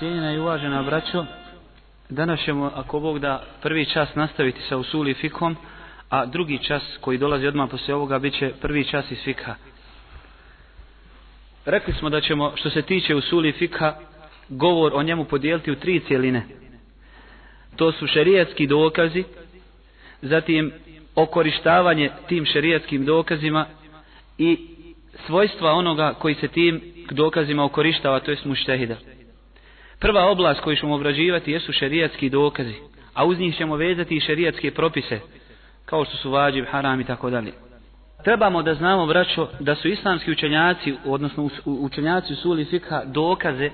Cijenjena i uvažena braćo, danas ćemo, ako Bog da, prvi čas nastaviti sa usuli fikom, a drugi čas koji dolazi odmah poslije ovoga bit će prvi čas iz fika. Rekli smo da ćemo, što se tiče usuli fika, govor o njemu podijeliti u tri cijeline. To su šerijatski dokazi, zatim okorištavanje tim šerijatskim dokazima i svojstva onoga koji se tim dokazima okorištava, to jest muštehida. Prva oblast koju ćemo obrađivati jesu šerijatski dokazi, a uz njih ćemo vezati i šerijatske propise, kao što su vađiv, haram i tako dalje. Trebamo da znamo, braćo, da su islamski učenjaci, odnosno učenjaci u suli dokaze,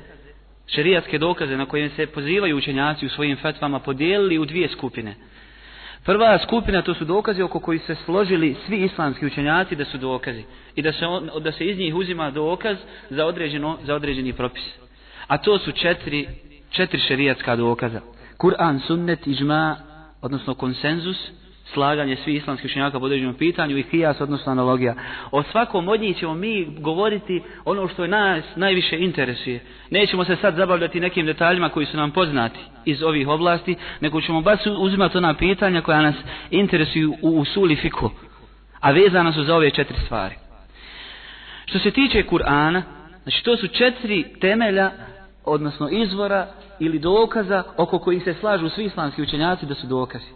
šerijatske dokaze na koje se pozivaju učenjaci u svojim fetvama, podijelili u dvije skupine. Prva skupina to su dokazi oko koji se složili svi islamski učenjaci da su dokazi i da se, on, da se iz njih uzima dokaz za, određeno, za određeni propis. A to su četiri, četiri šerijatska dokaza. Kur'an, sunnet, ižma, odnosno konsenzus, slaganje svih islamskih učenjaka po određenom pitanju i kijas, odnosno analogija. O svakom od njih ćemo mi govoriti ono što je nas najviše interesuje. Nećemo se sad zabavljati nekim detaljima koji su nam poznati iz ovih oblasti, nego ćemo baš uzimati ona pitanja koja nas interesuju u usuli fiku, a vezana su za ove četiri stvari. Što se tiče Kur'ana, znači to su četiri temelja odnosno izvora ili dokaza oko kojih se slažu svi islamski učenjaci da su dokazi.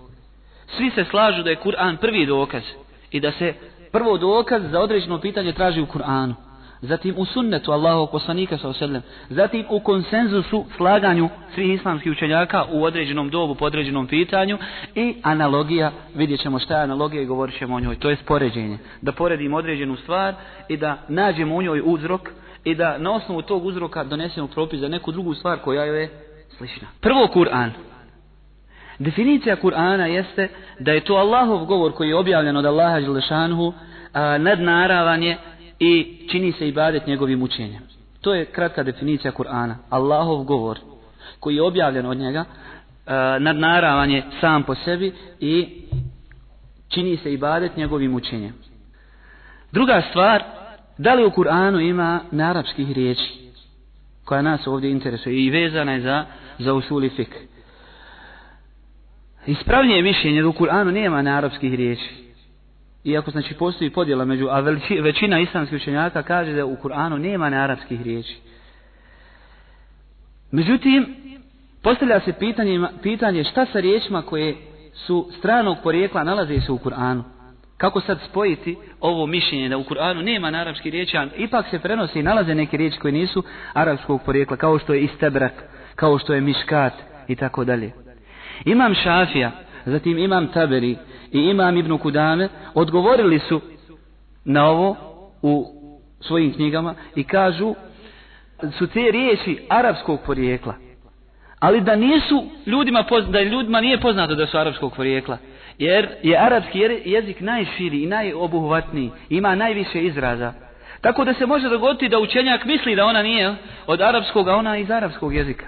Svi se slažu da je Kur'an prvi dokaz i da se prvo dokaz za određeno pitanje traži u Kur'anu. Zatim u sunnetu Allahovog poslanika sa osedlem. Zatim u konsenzusu slaganju svih islamskih učenjaka u određenom dobu po određenom pitanju. I analogija, vidjet ćemo šta je analogija i govorit ćemo o njoj. To je spoređenje. Da poredimo određenu stvar i da nađemo u njoj uzrok i da na osnovu tog uzroka donesemo propis za neku drugu stvar koja je slična. Prvo Kur'an. Definicija Kur'ana jeste da je to Allahov govor koji je objavljen od Allaha Đelešanhu, nadnaravan je i čini se ibadet njegovim učenjem. To je kratka definicija Kur'ana. Allahov govor koji je objavljen od njega, nadnaravan je sam po sebi i čini se ibadet njegovim učenjem. Druga stvar, da li u Kur'anu ima narapskih riječi koja nas ovdje interesuje i vezana je za, za usuli fik? Ispravnije mišljenje da u Kur'anu nema narapskih riječi. Iako znači postoji podjela među, a većina islamskih učenjaka kaže da u Kur'anu nema narapskih riječi. Međutim, postavlja se pitanje, pitanje šta sa riječima koje su stranog porijekla nalaze se u Kur'anu. Kako sad spojiti ovo mišljenje da u Kur'anu nema na riječi, a ipak se prenosi i nalaze neke riječi koje nisu arapskog porijekla, kao što je istebrak, kao što je miškat i tako dalje. Imam Šafija, zatim imam Taberi i imam ibnu Kudame, odgovorili su na ovo u svojim knjigama i kažu su te riječi arapskog porijekla, ali da nisu ljudima, da ljudima nije poznato da su arapskog porijekla, jer je arapski jezik najširi i najobuhvatniji, ima najviše izraza. Tako da se može dogoditi da učenjak misli da ona nije od arapskog, a ona iz arapskog jezika.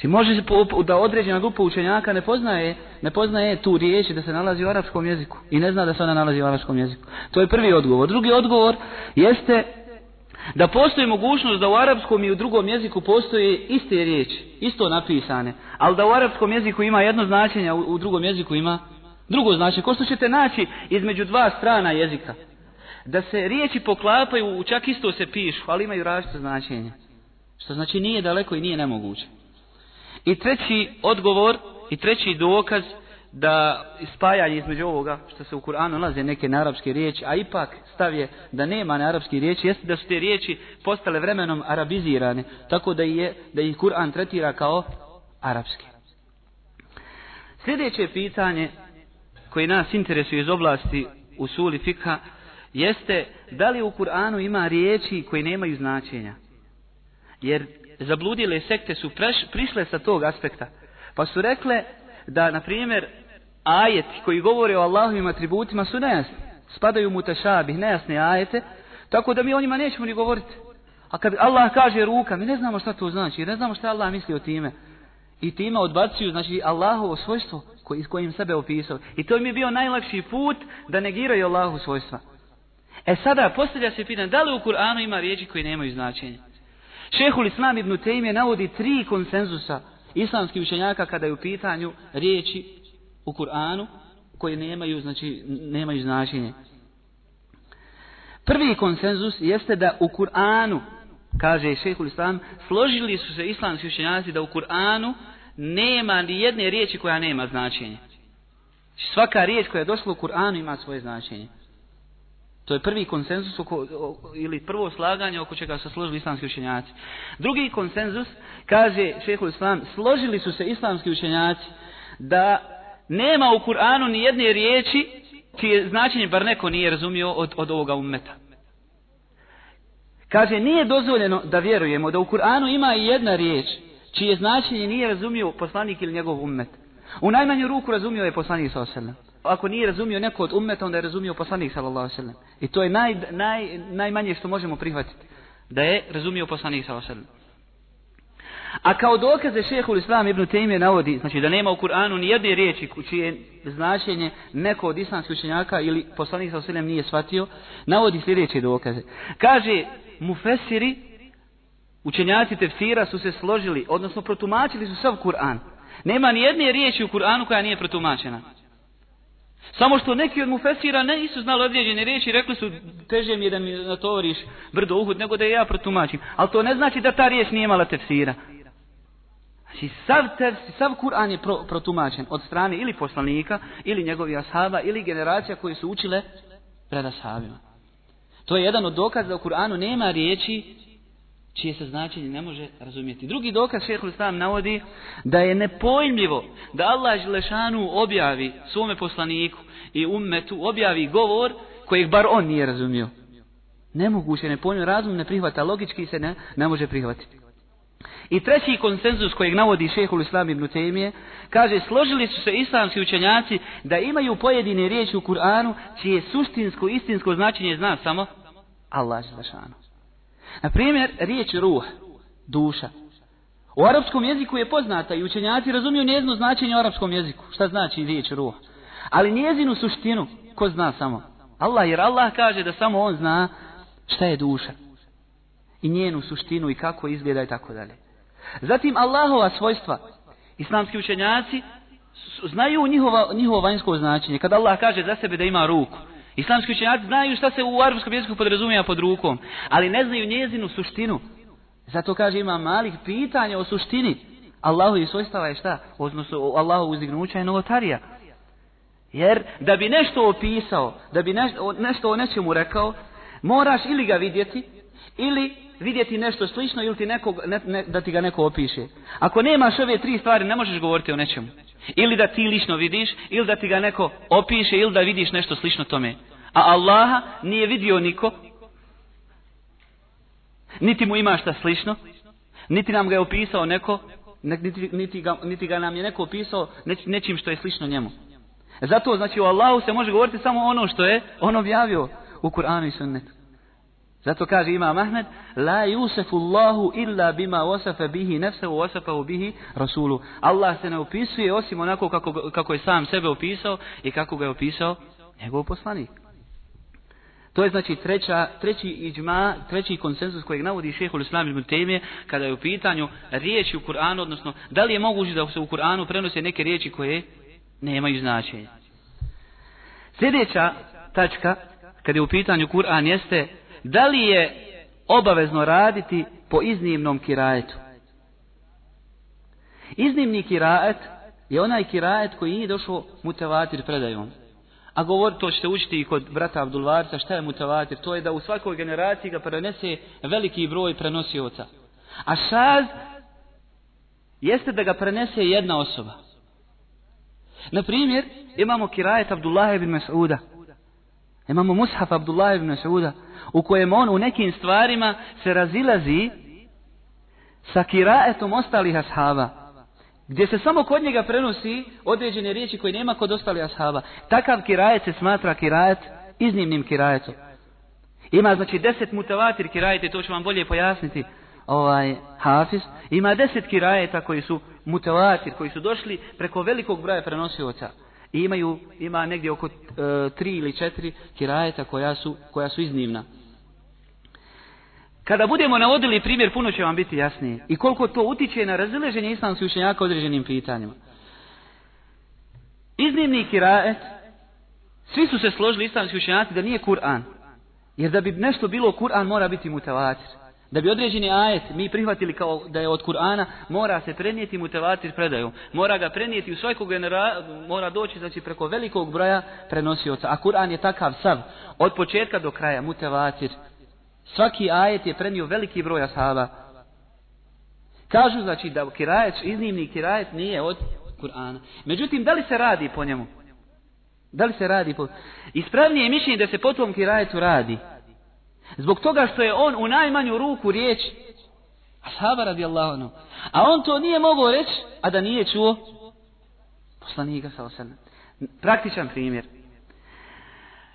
Si može da određena grupa učenjaka ne poznaje, ne poznaje tu riječ da se nalazi u arapskom jeziku i ne zna da se ona nalazi u arapskom jeziku. To je prvi odgovor. Drugi odgovor jeste da postoji mogućnost da u arapskom i u drugom jeziku postoje iste riječi, isto napisane, ali da u arapskom jeziku ima jedno značenje, a u drugom jeziku ima drugo značenje. Ko što ćete naći između dva strana jezika? Da se riječi poklapaju, čak isto se pišu, ali imaju različite značenje. Što znači nije daleko i nije nemoguće. I treći odgovor i treći dokaz da spajanje između ovoga što se u Kur'anu nalaze neke na arapske riječi, a ipak stav je da nema na arapske riječi, jeste da su te riječi postale vremenom arabizirane, tako da je da ih Kur'an tretira kao arapske. Sljedeće pitanje koje nas interesuje iz oblasti suli fikha jeste da li u Kur'anu ima riječi koje nemaju značenja. Jer zabludile sekte su prišle sa tog aspekta. Pa su rekle da, na primjer, ajeti koji govore o Allahovim atributima su nejasni. Spadaju mu šabi, nejasne ajete, tako da mi o njima nećemo ni govoriti. A kad Allah kaže ruka, mi ne znamo šta to znači, ne znamo šta Allah misli o time. I time odbacuju, znači, Allahovo svojstvo koji, kojim sebe opisao. I to mi je bio najlakši put da negiraju Allahovo svojstva. E sada, postavlja se pitanje, da li u Kur'anu ima riječi koje nemaju značenja? Šehul Islam ibn Tejmije navodi tri konsenzusa islamskih učenjaka kada je u pitanju riječi u Kur'anu koji nemaju, znači, nemaju značenje. Prvi konsenzus jeste da u Kur'anu, kaže šehhul islam, složili su se islamski učenjaci da u Kur'anu nema ni jedne riječi koja nema značenje. Svaka riječ koja je došla u Kur'anu ima svoje značenje. To je prvi konsenzus ili prvo slaganje oko čega su složili islamski učenjaci. Drugi konsenzus kaže šehhul islam, složili su se islamski učenjaci da nema u Kur'anu ni jedne riječi čije značenje bar neko nije razumio od, od ovoga ummeta. Kaže, nije dozvoljeno da vjerujemo da u Kur'anu ima i jedna riječ čije značenje nije razumio poslanik ili njegov ummet. U najmanju ruku razumio je poslanik sallallahu Ako nije razumio neko od ummeta, onda je razumio poslanik sallallahu I to je naj, naj, najmanje što možemo prihvatiti. Da je razumio poslanik sallallahu a kao dokaze i Islam ibn Tejmije navodi, znači da nema u Kur'anu ni jedne riječi čije značenje neko od islamskih učenjaka ili poslanik sa osiljem nije shvatio, navodi sljedeće dokaze. Kaže, mufesiri, učenjaci tefsira su se složili, odnosno protumačili su sav Kur'an. Nema ni jedne riječi u Kur'anu koja nije protumačena. Samo što neki od mufesira ne nisu znali određene riječi, rekli su teže mi je da mi natovoriš brdo uhud, nego da je ja protumačim. Ali to ne znači da ta riječ nije imala tefsira. Znači sav sav Kur'an je protumačen od strane ili poslanika, ili njegovih ashaba, ili generacija koje su učile pred ashabima. To je jedan od dokaza da u Kur'anu nema riječi čije se značenje ne može razumjeti. Drugi dokaz šeheh Islam navodi da je nepojmljivo da Allah Želešanu objavi svome poslaniku i ummetu objavi govor kojeg bar on nije razumio. Nemoguće, nepojmljivo, razum ne prihvata, logički se ne, ne može prihvatiti. I treći konsenzus kojeg navodi šehul Islam ibn Temije, kaže složili su se islamski učenjaci da imaju pojedine riječi u Kur'anu čije suštinsko, istinsko značenje zna samo Allah Želešanu. Na primjer, riječ ruh, duša. U arapskom jeziku je poznata i učenjaci razumiju njezino značenje u arapskom jeziku. Šta znači riječ ruh? Ali njezinu suštinu, ko zna samo? Allah, jer Allah kaže da samo on zna šta je duša. I njenu suštinu i kako izgleda i tako dalje. Zatim Allahova svojstva. Islamski učenjaci znaju njihova, njihovo vanjsko značenje. Kada Allah kaže za sebe da ima ruku. Islamski učenjaci znaju šta se u arhivskom jeziku podrazumijeva pod rukom, ali ne znaju njezinu suštinu. Zato kaže ima malih pitanja o suštini. Allahu i svojstava je šta? Odnosno Allahu uzdignuća je novotarija. Jer da bi nešto opisao, da bi nešto o nečemu rekao, moraš ili ga vidjeti, ili vidjeti nešto slično ili ti nekog, ne, da ti ga neko opiše. Ako nemaš ove tri stvari, ne možeš govoriti o nečemu. Ili da ti lično vidiš, ili da ti ga neko opiše, ili da vidiš nešto slično tome. A Allaha nije vidio niko, niti mu ima šta slično, niti nam ga je opisao neko, niti, niti, ga, niti ga nam je neko opisao nečim što je slično njemu. Zato, znači, o Allahu se može govoriti samo ono što je on objavio u Kur'anu i sunnetu. Zato kaže Imam Ahmed, la yusufu Allahu illa bima wasafa bihi u wasafa bihi rasulu. Allah se ne opisuje osim onako kako, kako je sam sebe opisao i kako ga je opisao njegov poslanik. To je znači treća, treći iđma, treći konsenzus kojeg navodi šehol Islam ibn Temije kada je u pitanju riječi u Kur'anu, odnosno da li je moguće da se u Kur'anu prenose neke riječi koje nemaju značenja. Sljedeća tačka kada je u pitanju Kur'an jeste da li je obavezno raditi po iznimnom kirajetu? Iznimni kirajet je onaj kirajet koji nije došao mutavatir predajom. A govor to ćete učiti i kod brata Abdulvarca šta je mutavatir? To je da u svakoj generaciji ga prenese veliki broj prenosioca. A šaz jeste da ga prenese jedna osoba. Na primjer, imamo kirajet Abdullah ibn Mas'uda. Imamo mushaf Abdullah ibn Mas'uda u kojem on u nekim stvarima se razilazi sa kiraetom ostalih ashaba. Gdje se samo kod njega prenosi određene riječi koje nema kod ostalih ashaba. Takav kirajet se smatra kirajet iznimnim kirajetom. Ima znači deset mutavatir kirajete, to ću vam bolje pojasniti ovaj Hafiz, ima deset kirajeta koji su mutavatir, koji su došli preko velikog broja prenosioca. I ima negdje oko e, tri ili četiri kirajeta koja su, koja su iznimna. Kada budemo navodili primjer, puno će vam biti jasnije. I koliko to utiče na razilaženje islamskih učenjaka određenim pitanjima. Iznimni kirajet, svi su se složili islamski učenjaci da nije Kur'an. Jer da bi nešto bilo Kur'an mora biti mutavacir. Da bi određeni ajet mi prihvatili kao da je od Kur'ana, mora se prenijeti mutevatir predaju. Mora ga prenijeti u svakog genera... mora doći znači preko velikog broja prenosioca. A Kur'an je takav sav, od početka do kraja, mutevatir. Svaki ajet je prenio veliki broj ashaba. Kažu znači da kirajet, iznimni kirajet nije od Kur'ana. Međutim, da li se radi po njemu? Da li se radi po... Ispravnije je mišljenje da se po tom kirajetu radi. Zbog toga što je on u najmanju ruku riječ Ashaba radijallahu anhu. A on to nije mogao reći, a da nije čuo poslanika sa osam Praktičan primjer.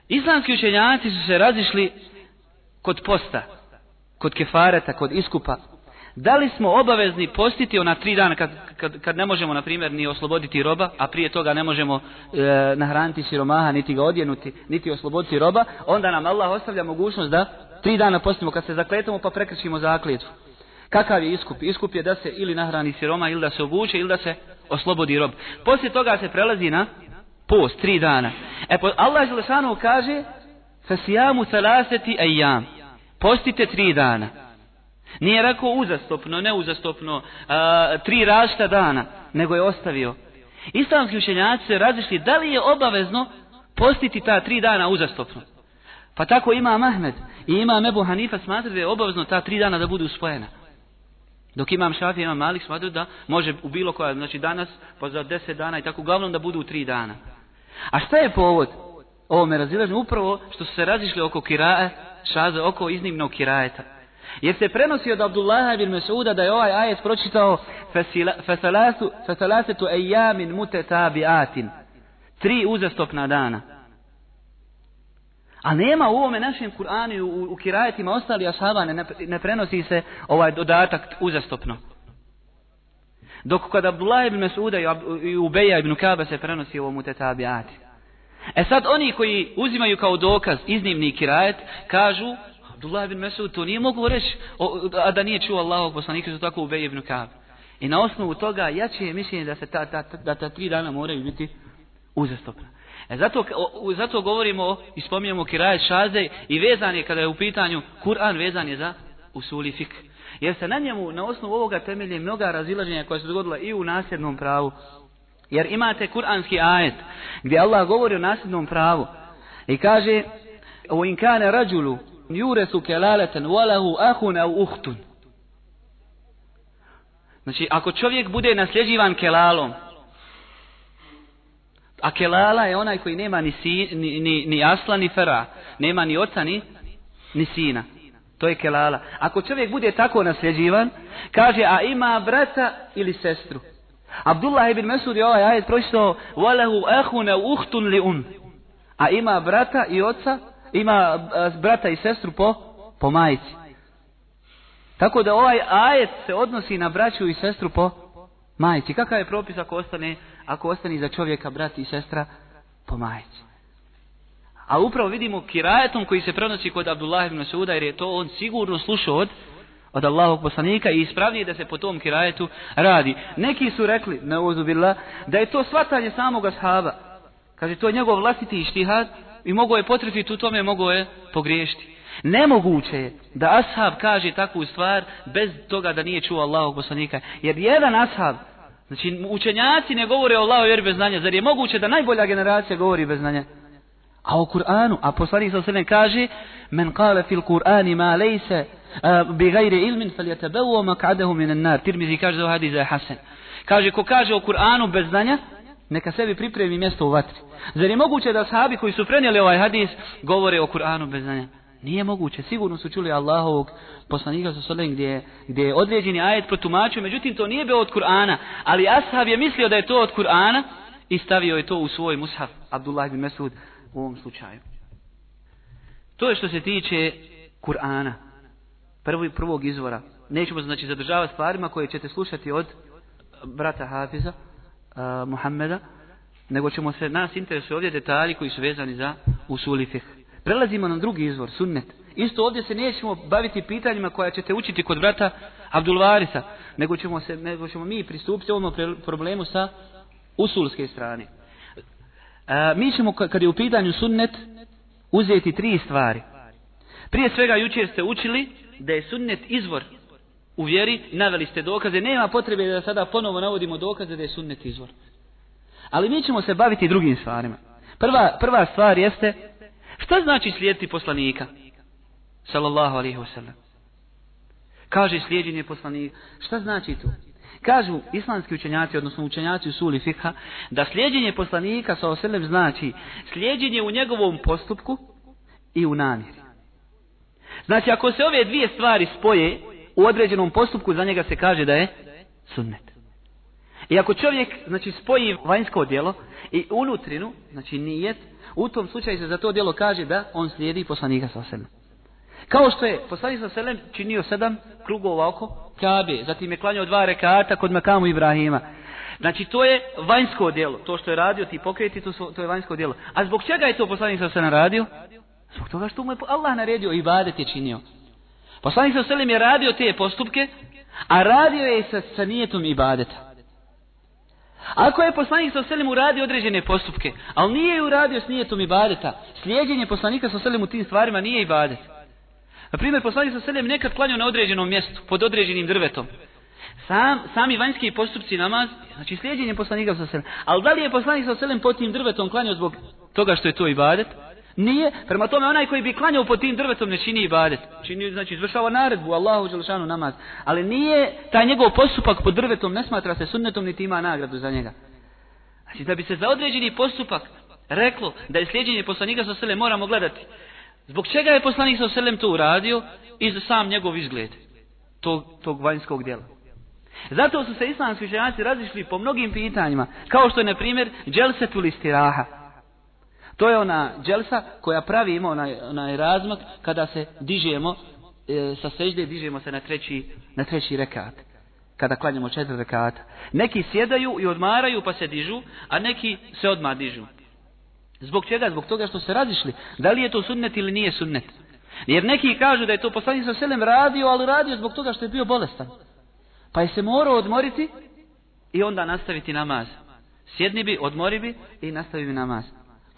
Islamski učenjaci su se razišli kod posta, kod kefareta, kod iskupa. Da li smo obavezni postiti ona tri dana kad, kad, kad ne možemo, na primjer, ni osloboditi roba, a prije toga ne možemo e, nahraniti siromaha, niti ga odjenuti, niti osloboditi roba, onda nam Allah ostavlja mogućnost da tri dana postimo kad se zakletamo pa prekršimo zakletu. Kakav je iskup? Iskup je da se ili nahrani siroma, ili da se obuče, ili da se oslobodi rob. Poslije toga se prelazi na post, tri dana. E, Allah Želešanu kaže, fasijamu salaseti ejam. Postite tri dana. Nije rekao uzastopno, neuzastopno, a, tri rašta dana, nego je ostavio. Islamski učenjaci se razišli da li je obavezno postiti ta tri dana uzastopno. Pa tako ima Mahmed i ima Mebu Hanifa smatra da je obavezno ta tri dana da budu spojena. Dok imam Šafija, imam Malik smatraju da može u bilo koja, znači danas, pa za deset dana i tako, uglavnom da budu tri dana. A šta je povod? ovome me upravo što su se razišli oko kirae, šaze oko iznimnog kirajeta. Jer se prenosi od Abdullaha bin Mesuda da je ovaj ajet pročitao Fesalasetu ejamin mutetabiatin. Tri uzastopna dana. A nema u ovome našem Kur'anu u, u kirajetima ostali ashaba ne, prenosi se ovaj dodatak uzastopno. Dok kada Abdullah ibn Mesuda i Ubeja ibn Kaba se prenosi ovo mutetabiati. E sad oni koji uzimaju kao dokaz iznimni kirajet kažu Abdullah ibn to nije mogu reći, a da nije čuo Allahog poslanika, su tako u ibn I na osnovu toga jače je mišljenje da se ta, ta, da ta tri dana moraju biti uzastopna. E zato, zato govorimo i spominjamo Kiraj Šaze i vezan je kada je u pitanju Kur'an vezan je za usuli fik. Jer se na njemu, na osnovu ovoga temelje mnoga razilaženja koja se dogodila i u nasljednom pravu. Jer imate kuranski ajet gdje Allah govori o nasljednom pravu i kaže o inkane rađulu kelaleten وله ahun au uhtun. Znači, ako čovjek bude nasljeđivan kelalom, a kelala je onaj koji nema ni, si, ni, ni, asla ni fera, nema ni oca ni, sina. To je kelala. Ako čovjek bude tako nasljeđivan, kaže, a ima brata ili sestru. Abdullah ibn Mesud je ovaj ajet pročitao, li un. A ima brata i oca ima brata i sestru po, po majici. Tako da ovaj ajet se odnosi na braću i sestru po majici. Kakav je propis ako ostane, ako ostane za čovjeka brat i sestra po majici? A upravo vidimo kirajetom koji se prenosi kod Abdullah ibn Suda jer je to on sigurno slušao od, od Allahovog poslanika i ispravnije da se po tom kirajetu radi. Neki su rekli, na uzubila, da je to svatanje samoga ashaba. Kaže, to je njegov vlastiti ištihad, i mogao je potrefiti u tome, mogo je pogriješiti. Nemoguće je da ashab kaže takvu stvar bez toga da nije čuo Allahog poslanika. Jer jedan ashab, znači učenjaci ne govore o Allahu jer bez znanja. Zar je moguće da najbolja generacija govori bez znanja? A o Kur'anu, a poslanik sa kaže Men kale fil Kur'ani ma lejse bi gajri ilmin jatebeu o mak'adehu minan nar. Tirmizi kaže za ovaj hadis je Kaže, ko kaže o Kur'anu bez znanja, neka sebi pripremi mjesto u vatri. Zar je moguće da sahabi koji su prenijeli ovaj hadis govore o Kur'anu bez znanja? Nije moguće, sigurno su čuli Allahovog poslanika sa gdje, gdje je određeni ajet protumačio, međutim to nije bio od Kur'ana, ali Ashab je mislio da je to od Kur'ana i stavio je to u svoj mushaf, Abdullah ibn Mesud u ovom slučaju. To je što se tiče Kur'ana, prvog izvora. Nećemo znači zadržavati stvarima koje ćete slušati od brata Hafiza, Muhammeda, nego ćemo se nas interesuje ovdje detalji koji su vezani za usuli Prelazimo na drugi izvor, sunnet. Isto ovdje se nećemo baviti pitanjima koja ćete učiti kod brata Abdulvarisa, nego ćemo, se, nego ćemo mi pristupiti ovom problemu sa usulske strane. mi ćemo, kad je u pitanju sunnet, uzeti tri stvari. Prije svega, jučer ste učili da je sunnet izvor u vjeri, naveli ste dokaze, nema potrebe da sada ponovo navodimo dokaze da je sunnet izvor. Ali mi ćemo se baviti drugim stvarima. Prva, prva stvar jeste, šta znači slijediti poslanika? Sallallahu alaihi wasallam. Kaže slijedjenje poslanika. Šta znači to? Kažu islamski učenjaci, odnosno učenjaci u suli da slijedjenje poslanika sa oselem znači slijedjenje u njegovom postupku i u namjeri. Znači, ako se ove dvije stvari spoje, u određenom postupku za njega se kaže da je sunnet. I ako čovjek znači spoji vanjsko djelo i unutrinu, znači nijet, u tom slučaju se za to djelo kaže da on slijedi poslanika sa Kao što je poslanik sa selem činio sedam krugova oko Kabe, zatim je klanjao dva rekata kod Makamu Ibrahima. Znači to je vanjsko djelo, to što je radio ti pokreti, to, to je vanjsko djelo. A zbog čega je to poslanik sa selem radio? Zbog toga što mu je Allah naredio i badet je činio. Poslanik sa selim je radio te postupke, a radio je sa, sa nijetom ibadeta. Ako je poslanik sa selim uradio određene postupke, ali nije ju radio s nijetom ibadeta, slijedjenje poslanika sa selim u tim stvarima nije ibadet. Na primjer, poslanik sa selim nekad klanio na određenom mjestu, pod određenim drvetom. Sam, sami vanjski postupci namaz, znači slijedjenje poslanika sa selim. Ali da li je poslanik sa selim pod tim drvetom klanio zbog toga što je to ibadet? Nije. Prema tome onaj koji bi klanjao pod tim drvetom ne čini ibadet. Čini, znači izvršava naredbu, Allahu Đelšanu namaz. Ali nije taj njegov postupak pod drvetom ne smatra se sunnetom niti ima nagradu za njega. Znači da bi se za određeni postupak reklo da je sljeđenje poslanika sa selem moramo gledati. Zbog čega je poslanik sa selem to uradio i za sam njegov izgled tog, tog vanjskog djela. Zato su se islamski ženjaci razišli po mnogim pitanjima, kao što je, na primjer, listi raha to je ona dželsa koja pravi ima onaj, razmak kada se dižemo e, sa sežde dižemo se na treći, na treći rekat. Kada klanjamo četiri rekata. Neki sjedaju i odmaraju pa se dižu, a neki se odmah dižu. Zbog čega? Zbog toga što se razišli. Da li je to sunnet ili nije sunnet? Jer neki kažu da je to poslanik sa selem radio, ali radio zbog toga što je bio bolestan. Pa je se morao odmoriti i onda nastaviti namaz. Sjedni bi, odmori bi i nastavi bi namaz.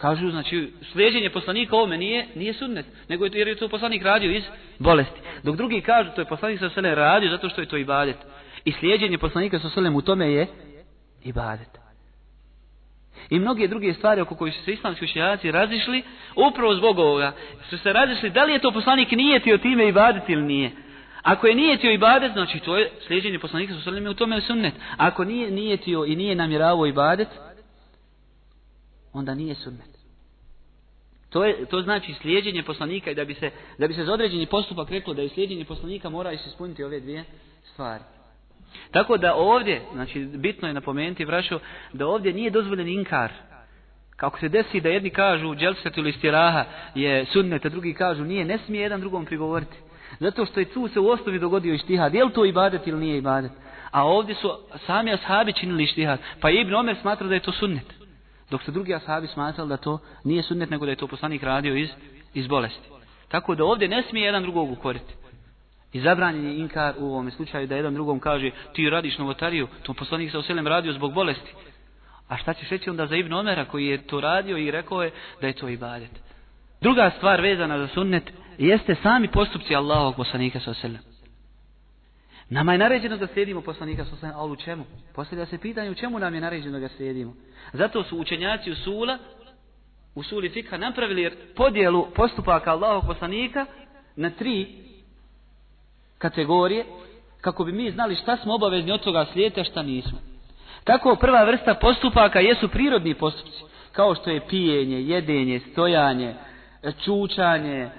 Kažu, znači, sljeđenje poslanika ovome nije, nije sunnet, nego je, jer je to poslanik radio iz bolesti. Dok drugi kažu, to je poslanik sa selem radio zato što je to ibadet. I sljeđenje poslanika sa selem u tome je ibadet. I mnoge druge stvari oko koje su se islamski učenjaci razišli, upravo zbog ovoga, su se razišli da li je to poslanik o time ibadet ili nije. Ako je i ibadet, znači to je sljeđenje poslanika sa selem u tome je sunnet. Ako nije tio i nije namjeravao ibadet, onda nije sunnet. To, je, to znači slijedjenje poslanika i da bi, se, da bi se za određeni postupak reklo da je slijedjenje poslanika mora se ispuniti ove dvije stvari. Tako da ovdje, znači bitno je napomenuti vrašao, da ovdje nije dozvoljen inkar. Kako se desi da jedni kažu dželsat ili stiraha je sunnet, a drugi kažu nije, ne smije jedan drugom prigovoriti. Zato što je tu se u osnovi dogodio ištihad. Je li to ibadet ili nije ibadet? A ovdje su sami ashabi činili ištihad. Pa Ibn Omer smatra da je to sunnet. Dok su drugi ashabi smatrali da to nije sunnet, nego da je to poslanik radio iz, iz bolesti. Tako da ovdje ne smije jedan drugog ukoriti. I zabranjen je inkar u ovome slučaju da jedan drugom kaže ti radiš novotariju, to poslanik sa oselem radio zbog bolesti. A šta će reći onda za Ibn Omera koji je to radio i rekao je da je to i ibadet. Druga stvar vezana za sunnet jeste sami postupci Allahovog poslanika sa oselem. Nama je naređeno da slijedimo poslanika sa ali u čemu? Postavlja se pitanje u čemu nam je naređeno da sjedimo? Zato su učenjaci u Sula, u Suli Fikha napravili podjelu postupaka Allahog poslanika na tri kategorije kako bi mi znali šta smo obavezni od toga slijediti, a šta nismo. Tako prva vrsta postupaka jesu prirodni postupci, kao što je pijenje, jedenje, stojanje, čučanje,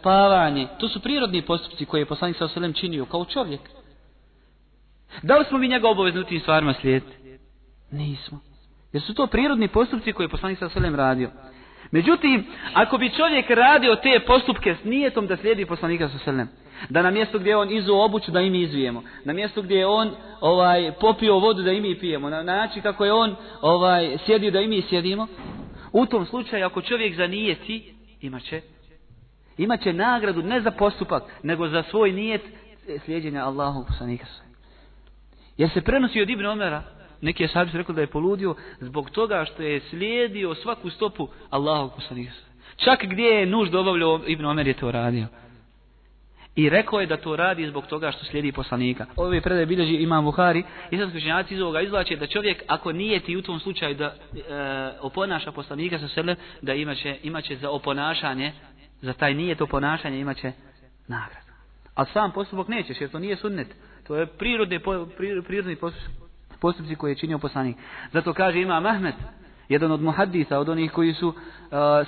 spavanje. To su prirodni postupci koje je poslanik sa činio kao čovjek. Da li smo mi njega obavezni u tim stvarima slijediti? Nismo. Jer su to prirodni postupci koje je poslanik sa radio. Međutim, ako bi čovjek radio te postupke s nijetom da slijedi poslanika sa da na mjestu gdje on izu obuću da i mi izujemo, na mjestu gdje je on ovaj popio vodu da i mi pijemo, na način kako je on ovaj sjedio da i mi sjedimo, u tom slučaju ako čovjek zanijeti, nijeti će ima će nagradu ne za postupak, nego za svoj nijet slijedjenja Allahu poslanika jer se prenosi od Ibn Omera, neki je sahabi rekao da je poludio zbog toga što je slijedio svaku stopu Allahog poslanika. Čak gdje je nuž obavljao Ibn Omer je to radio. I rekao je da to radi zbog toga što slijedi poslanika. Ove predaje bilježi imam Buhari. Islamski učenjaci iz ovoga izvlače da čovjek ako nije ti u tom slučaju da e, oponaša poslanika sa sebe, da imaće, imaće za oponašanje, za taj nije to ponašanje imaće nagradu. A sam postupak nećeš jer to nije sunnet. To je prirodni, prirodni postupci koje je činio poslanik. Zato kaže ima Ahmed, jedan od muhadisa, od onih koji su uh,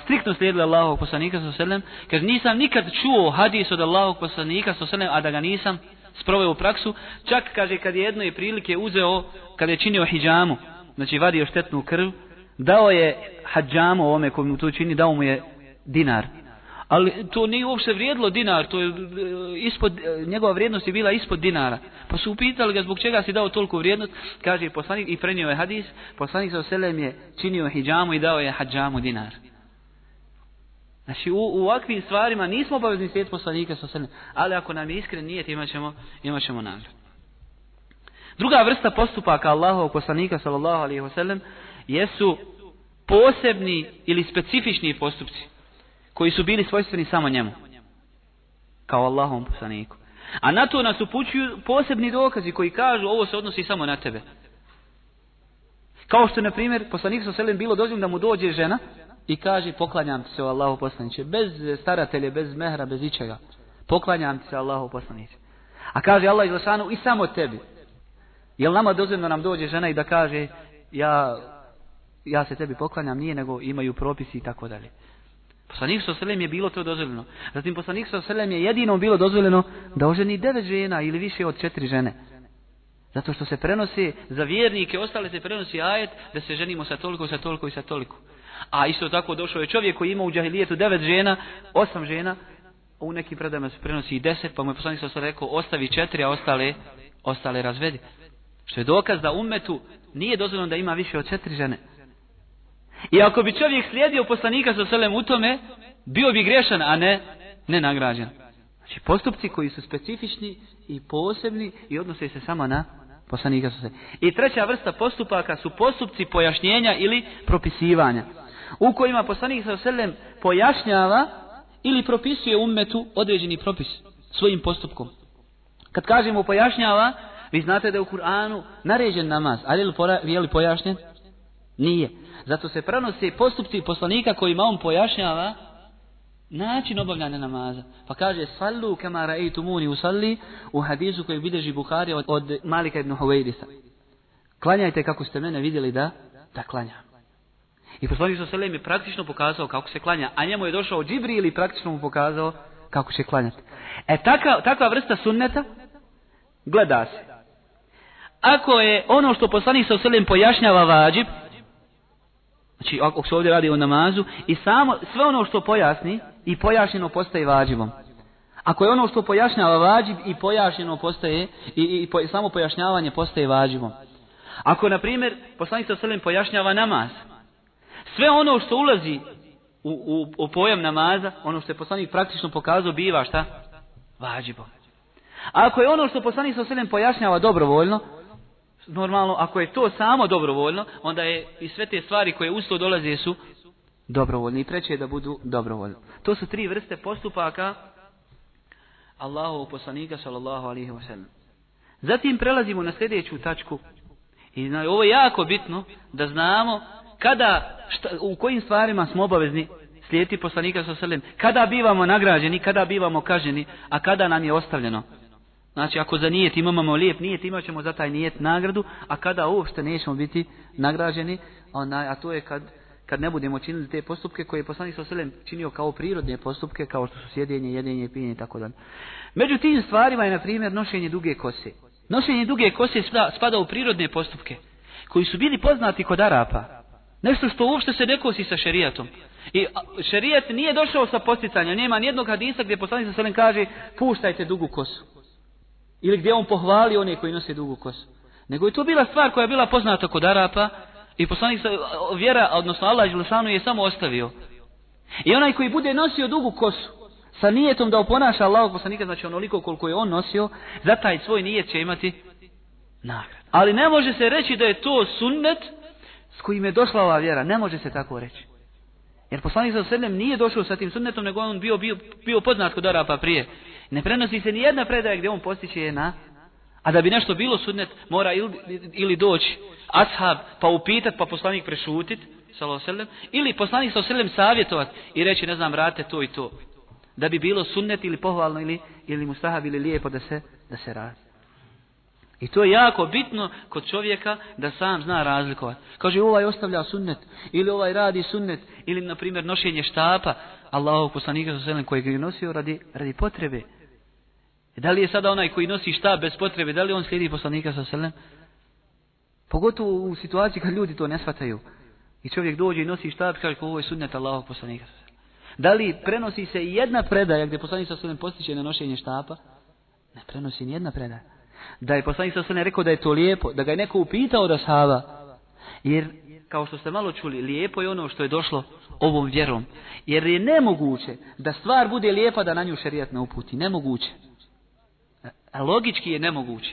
striktno slijedili Allahovog poslanika sa kaže nisam nikad čuo hadis od Allahovog poslanika sa a da ga nisam sproveo u praksu, čak kaže kad je jednoj prilike uzeo, kad je činio hijjamu, znači vadio štetnu krv, dao je hađamu ovome koji mu to čini, dao mu je dinar. Ali to nije uopće vrijedilo dinar, to je e, ispod, e, njegova vrijednost je bila ispod dinara. Pa su upitali ga zbog čega si dao toliko vrijednost, kaže poslanik i prenio je hadis, poslanik sa selem je činio hijjamu i dao je hadžamu dinar. Znači u, u ovakvim stvarima nismo obavezni svijet poslanika sa selem, ali ako nam je iskren nijet imat ćemo, imat ćemo nagrad. Druga vrsta postupaka Allahovog poslanika sallallahu alaihi sallam jesu posebni ili specifični postupci koji su bili svojstveni samo njemu. Kao Allahom poslaniku. A na to nas upućuju posebni dokazi koji kažu ovo se odnosi samo na tebe. Kao što, na primjer, poslanik sa bilo dozim da mu dođe žena i kaže poklanjam se o Allahu poslaniće. Bez staratelje, bez mehra, bez ičega. Poklanjam ti se Allahu poslaniće. A kaže Allah i i samo tebi. Jel nama da nam dođe žena i da kaže ja, ja se tebi poklanjam, nije nego imaju propisi i tako dalje. Poslanik sa je bilo to dozvoljeno. Zatim poslanik sa je jedino bilo dozvoljeno da oženi devet žena ili više od četiri žene. Zato što se prenosi za vjernike, ostale se prenosi ajet da se ženimo sa toliko, sa toliko i sa toliko. A isto tako došao je čovjek koji ima u džahilijetu devet žena, osam žena, u nekim predama se prenosi i deset, pa mu je poslanik sa rekao ostavi četiri, a ostale, ostale razvedi. Što je dokaz da umetu nije dozvoljeno da ima više od četiri žene. I ako bi čovjek slijedio poslanika sa selem u tome, bio bi grešan, a ne, ne nagrađen. Znači postupci koji su specifični i posebni i odnose se samo na poslanika sa I treća vrsta postupaka su postupci pojašnjenja ili propisivanja. U kojima poslanik sa selem pojašnjava ili propisuje ummetu određeni propis svojim postupkom. Kad kažemo pojašnjava, vi znate da je u Kur'anu naređen namaz, ali je li pojašnjen? Nije. Zato se pranose postupci poslanika kojima on pojašnjava način obavljanja namaza. Pa kaže sallu kama usalli u hadisu koji bideži Buhari od, od Malika ibn Huvejdisa. Klanjajte kako ste mene vidjeli da da klanjam. I poslanik sallallahu je praktično pokazao kako se klanja, a njemu je došao Džibri ili praktično mu pokazao kako će klanjati. E takva vrsta sunneta gleda se. Ako je ono što poslanik sa pojašnjava vađib, Znači, ako se ovdje radi o namazu i samo sve ono što pojasni i pojašnjeno postaje vađivom. Ako je ono što pojašnjava vađib i pojašnjeno postaje i, samo pojašnjavanje postaje vađivom. Ako, na primjer, poslanik sa selim pojašnjava namaz, sve ono što ulazi u, u, u pojam namaza, ono što je poslanik praktično pokazao, biva šta? Vađibom. Ako je ono što poslanik sa srednjem pojašnjava dobrovoljno, normalno, ako je to samo dobrovoljno, onda je i sve te stvari koje usto dolaze su dobrovoljni. I treće je da budu dobrovoljni. To su tri vrste postupaka Allahovog poslanika sallallahu Zatim prelazimo na sljedeću tačku. I ovo je jako bitno da znamo kada, šta, u kojim stvarima smo obavezni slijediti poslanika sallallahu alaihi Kada bivamo nagrađeni, kada bivamo kaženi, a kada nam je ostavljeno Znači, ako za nijet imamo lijep nijet, imat ćemo za taj nijet nagradu, a kada uopšte nećemo biti nagrađeni, onaj, a to je kad, kad ne budemo činili te postupke koje je poslanik sa činio kao prirodne postupke, kao što su sjedenje, jedenje, pijenje i tako dalje. Među tim stvarima je, na primjer, nošenje duge kose. Nošenje duge kose spada u prirodne postupke, koji su bili poznati kod Arapa. Nešto što uopšte se ne kosi sa šerijatom. I šerijat nije došao sa posticanja, nema nijednog hadisa gdje poslanik sa kaže puštajte dugu kosu. Ili gdje on pohvali one koji nose dugu kosu. Nego je to bila stvar koja je bila poznata kod Arapa i poslanik vjera, odnosno Allah je samo ostavio. I onaj koji bude nosio dugu kosu sa nijetom da oponaša Allah poslanika, znači onoliko koliko je on nosio, za taj svoj nijet će imati nagradu. Ali ne može se reći da je to sunnet s kojim je došla ova vjera. Ne može se tako reći. Jer poslanik sa nije došao sa tim sunnetom, nego on bio, bio, bio poznat kod Arapa prije. Ne prenosi se ni jedna predaja gdje on postiče na a da bi nešto bilo sunnet, mora ili, ili doći ashab, pa upitati, pa poslanik prešutit, Saloselem, ili poslanik Saloselem savjetovat i reći, ne znam, rate to i to. Da bi bilo sunnet ili pohvalno ili, ili mustahab ili lijepo da se, da se radi. I to je jako bitno kod čovjeka da sam zna razlikovat. Kaže, ovaj ostavlja sunnet, ili ovaj radi sunnet, ili, na primjer, nošenje štapa Allahov poslanika koji kojeg je nosio radi, radi potrebe E, da li je sada onaj koji nosi šta bez potrebe, da li on slijedi poslanika sa selem? Pogotovo u situaciji kad ljudi to ne shvataju. I čovjek dođe i nosi štap kaže ovo je sunnet Allahog poslanika. Da li prenosi se jedna predaja gdje poslanik sa selem postiče na nošenje štapa? Ne prenosi ni jedna predaja. Da je poslanik sa rekao da je to lijepo, da ga je neko upitao da shava? Jer, kao što ste malo čuli, lijepo je ono što je došlo ovom vjerom. Jer je nemoguće da stvar bude lijepa da na nju šerijat ne uputi. Nemoguće. Logički je nemoguće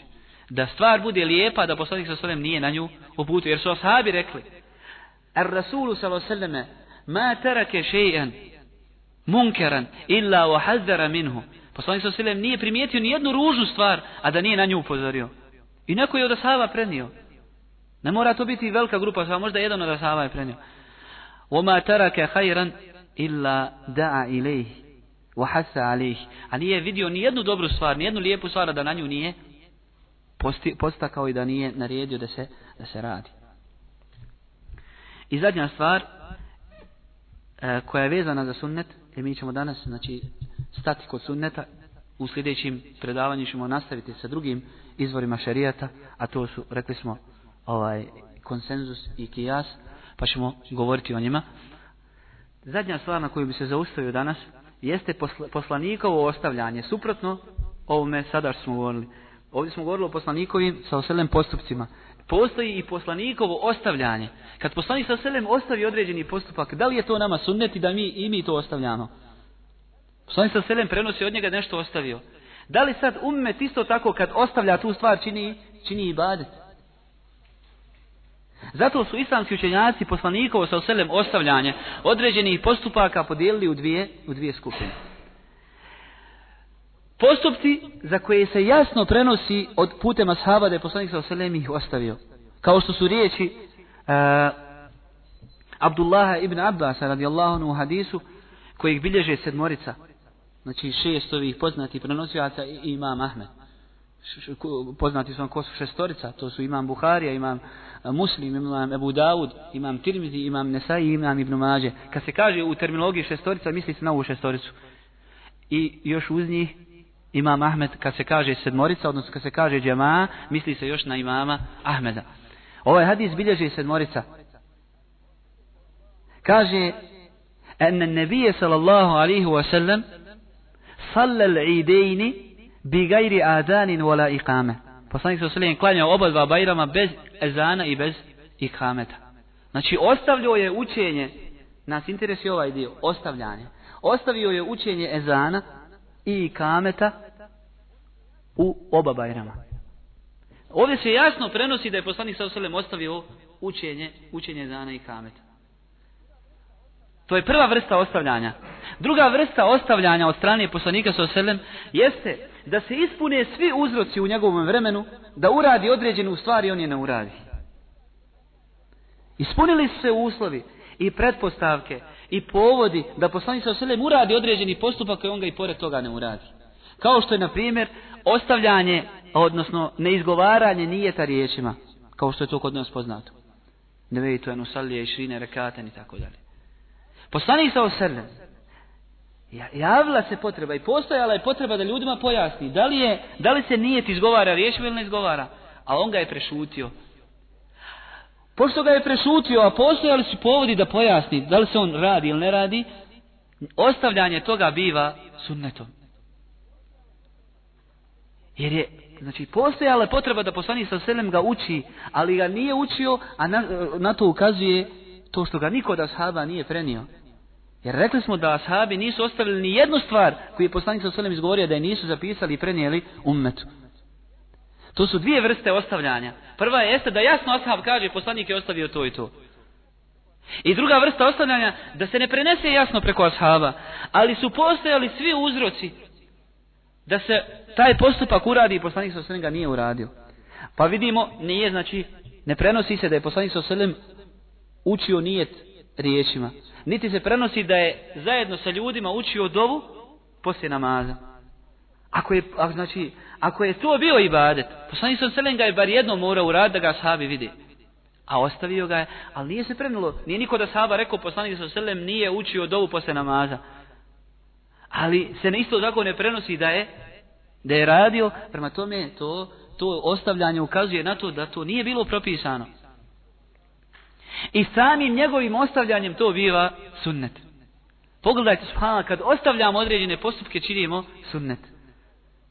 da stvar bude lijepa, da poslanik sa nije na nju uputio. Jer su ashabi rekli, ar rasulu sallam, ma terake še'an munkeran illa wahazara minhu. Poslanik sa nije primijetio ni jednu ružnu stvar, a da nije na nju upozorio. I neko je od ashaba prenio. Ne mora to biti velika grupa, samo možda jedan od ashaba je prenio. ma terake hajran, illa da'a ilaihi. Vahasa alih. A nije vidio ni jednu dobru stvar, ni jednu lijepu stvar da na nju nije posti, postakao i da nije naredio da se, da se radi. I zadnja stvar e, koja je vezana za sunnet, jer mi ćemo danas znači, stati kod sunneta, u sljedećim predavanju ćemo nastaviti sa drugim izvorima šarijata a to su, rekli smo, ovaj konsenzus i kijas, pa ćemo govoriti o njima. Zadnja stvar na koju bi se zaustavio danas jeste poslanikovo ostavljanje, suprotno ovome sada što smo govorili. Ovdje smo govorili o poslanikovim sa oselem postupcima. Postoji i poslanikovo ostavljanje. Kad poslanik sa oselem ostavi određeni postupak, da li je to nama sunneti da mi i mi to ostavljamo? Poslanik sa oselem prenosi od njega nešto ostavio. Da li sad ummet isto tako kad ostavlja tu stvar čini, čini badi. Zato su islamski učenjaci poslanikovo sa oselem ostavljanje određenih postupaka podijelili u dvije, u dvije skupine. Postupci za koje se jasno prenosi od putem ashaba da je poslanik sa oselem ih ostavio. Kao što su riječi uh, Abdullaha ibn Abbas radijallahu anhu u hadisu kojih bilježe sedmorica. Znači šest ovih poznatih prenosivaca i imam Ahmed poznati su vam ko su šestorica, to su imam Buharija, imam e, Muslim, imam Ebu Dawud, imam Tirmizi, imam Nesai, imam Ibn Mađe. Kad se kaže u terminologiji šestorica, misli se na ovu šestoricu. I još uz njih imam Ahmed, kad se kaže sedmorica, odnosno kad se kaže džema, misli se još na imama Ahmeda. Ovaj hadis bilježi sedmorica. Kaže, en nebije sallallahu alihi wasallam, sallal idejni bi gajri adanin vola ikame. Poslanik sa klanjao oba dva bajrama bez ezana i bez ikameta. Znači ostavljao je učenje, nas interesuje ovaj dio, ostavljanje. Ostavio je učenje ezana i ikameta u oba bajrama. Ovdje se jasno prenosi da je poslanik sa ostavio učenje, učenje ezana i ikameta. To je prva vrsta ostavljanja. Druga vrsta ostavljanja od strane poslanika sa jeste da se ispune svi uzroci u njegovom vremenu, da uradi određenu stvar i on je ne uradi. Ispunili su se uslovi i pretpostavke i povodi da poslanik sa selem uradi određeni postupak koji on ga i pored toga ne uradi. Kao što je, na primjer, ostavljanje, odnosno neizgovaranje nijeta riječima, kao što je to kod nas poznato. Ne vidite, i šrine, rekaten i tako dalje. Poslanik sa selem Javila se potreba i postojala je potreba da ljudima pojasni da li, je, da li se nijet izgovara riješio ili ne izgovara, a on ga je prešutio. Pošto ga je prešutio, a postojali su povodi da pojasni da li se on radi ili ne radi, ostavljanje toga biva sunnetom. Jer je, znači, postojala je potreba da poslani sa selem ga uči, ali ga nije učio, a na, na to ukazuje to što ga nikoda da nije prenio. Jer rekli smo da ashabi nisu ostavili ni jednu stvar koju je poslanik sa svelem izgovorio da je nisu zapisali i prenijeli ummetu. To su dvije vrste ostavljanja. Prva jeste da jasno ashab kaže poslanik je ostavio to i to. I druga vrsta ostavljanja da se ne prenese jasno preko ashaba. Ali su postojali svi uzroci da se taj postupak uradi i poslanik sa ga nije uradio. Pa vidimo, nije znači, ne prenosi se da je poslanik sa učio nijet riječima. Niti se prenosi da je zajedno sa ljudima učio dovu poslije namaza. Ako je, ako, znači, ako je to bio ibadet, poslanik sam selen ga je bar jedno morao uraditi da ga sahabi vidi. A ostavio ga je, ali nije se prenulo Nije niko da sahaba rekao poslanik sam selem nije učio dovu poslije namaza. Ali se ne isto tako ne prenosi da je da je radio, prema tome to, to ostavljanje ukazuje na to da to nije bilo propisano. I samim njegovim ostavljanjem to biva sunnet. Pogledajte, kad ostavljamo određene postupke, činimo sunnet.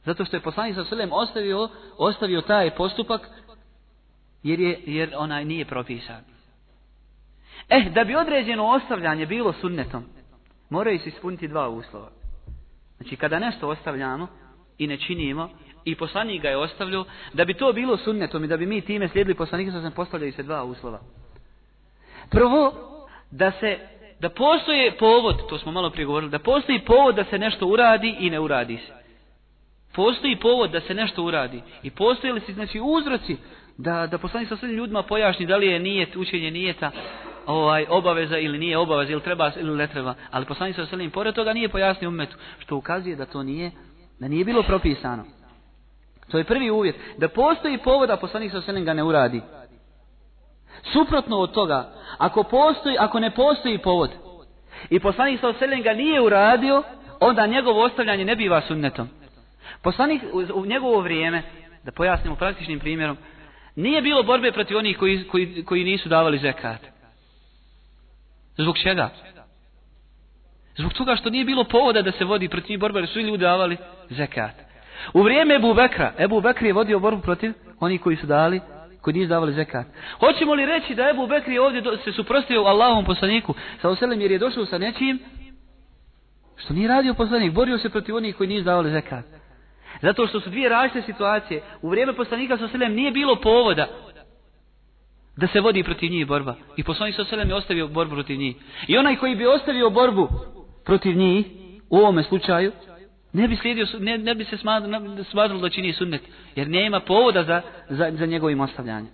Zato što je poslanik sa selem ostavio, ostavio taj postupak, jer, je, jer onaj nije propisan. Eh, da bi određeno ostavljanje bilo sunnetom, moraju se ispuniti dva uslova. Znači, kada nešto ostavljamo i ne činimo, i poslanik ga je ostavljao, da bi to bilo sunnetom i da bi mi time slijedili poslanika, sam postavljaju se dva uslova. Prvo, da se da postoji povod, to smo malo prije govorili, da postoji povod da se nešto uradi i ne uradi se. Postoji povod da se nešto uradi. I postoje li se znači uzroci da, da poslanik sa svim ljudima pojašnji da li je nije, učenje ta ovaj, obaveza ili nije obaveza, ili treba ili ne treba. Ali poslanik sa svim pored toga nije pojasnio umetu, što ukazuje da to nije, da nije bilo propisano. To je prvi uvjet. Da postoji povod, a poslanik sa ga ne uradi. Suprotno od toga, ako, postoji, ako ne postoji povod i poslanik sa oselem ga nije uradio, onda njegovo ostavljanje ne biva sunnetom. Poslanik u, njegovo vrijeme, da pojasnimo praktičnim primjerom, nije bilo borbe protiv onih koji, koji, koji nisu davali zekat. Zbog čega? Zbog toga što nije bilo povoda da se vodi protiv njih borba, jer su i ljudi davali zekat. U vrijeme Ebu Bekra, Ebu Bekri je vodio borbu protiv onih koji su dali koji nije davali zekat. Hoćemo li reći da Ebu Bekri je ovdje se suprostio Allahom poslaniku sa oselem jer je došao sa nečim što nije radio poslanik, borio se protiv onih koji nisu davali zekat. Zato što su dvije različite situacije. U vrijeme poslanika sa selem nije bilo povoda da se vodi protiv njih borba. I poslanik sa je ostavio borbu protiv njih. I onaj koji bi ostavio borbu protiv njih, u ovome slučaju, ne bi, slijedio, ne, ne bi se smatralo da čini sunnet, jer nema povoda za, za, za njegovim ostavljanjem.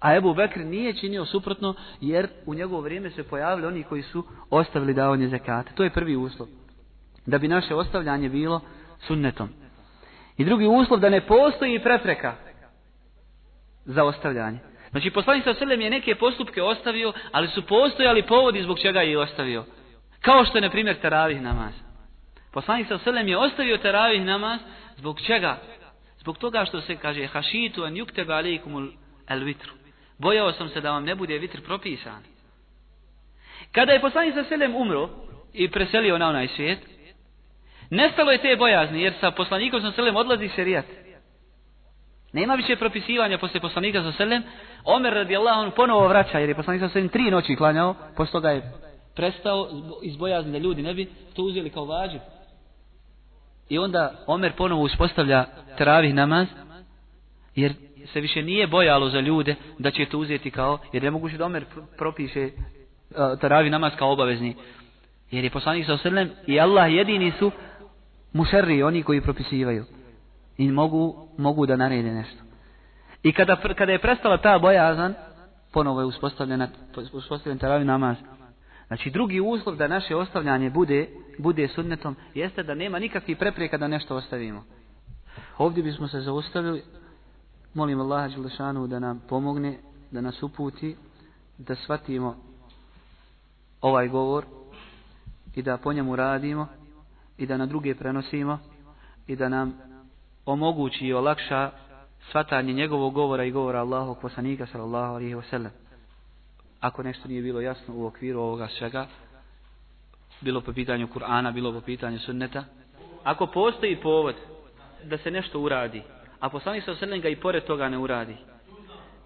A Ebu Bekr nije činio suprotno, jer u njegovo vrijeme se pojavili oni koji su ostavili davanje zekate. To je prvi uslov. Da bi naše ostavljanje bilo sunnetom. I drugi uslov, da ne postoji prepreka za ostavljanje. Znači, poslanik sa mi je neke postupke ostavio, ali su postojali povodi zbog čega je ostavio. Kao što je, na primjer, taravih namaz. Poslanik sa selem je ostavio teravih namaz zbog čega? Zbog toga što se kaže hašitu an yuktaba i el vitru. Bojao sam se da vam ne bude vitr propisan. Kada je poslanik sa selem umro i preselio na onaj svijet, nestalo je te bojazni jer sa poslanikom sa selem odlazi šerijat. Nema više propisivanja posle poslanika sa selem. Omer radijallahu anhu ponovo vraća jer je poslanik sa selem tri noći klanjao, posle toga je prestao iz bojazni da ljudi ne bi to uzeli kao vađu. I onda Omer ponovo uspostavlja teravih namaz, jer se više nije bojalo za ljude da će to uzeti kao, jer je moguće da Omer propiše travi e, taravi namaz kao obavezni. Jer je poslanik sa osrlem i Allah jedini su mušerri, oni koji propisivaju. I mogu, mogu da narede nešto. I kada, kada je prestala ta bojazan, ponovo je uspostavljen, uspostavljen taravi namaz. Znači drugi uslov da naše ostavljanje bude, bude sunnetom jeste da nema nikakvih prepreka da nešto ostavimo. Ovdje bismo se zaustavili, molim Allaha Đelešanu da nam pomogne, da nas uputi, da shvatimo ovaj govor i da po njemu radimo i da na druge prenosimo i da nam omogući i olakša svatanje njegovog govora i govora Allahog poslanika sallallahu alaihi wasallam ako nešto nije bilo jasno u okviru ovoga svega, bilo po pitanju Kur'ana, bilo po pitanju sunneta, ako postoji povod da se nešto uradi, a poslanik sa ga i pored toga ne uradi,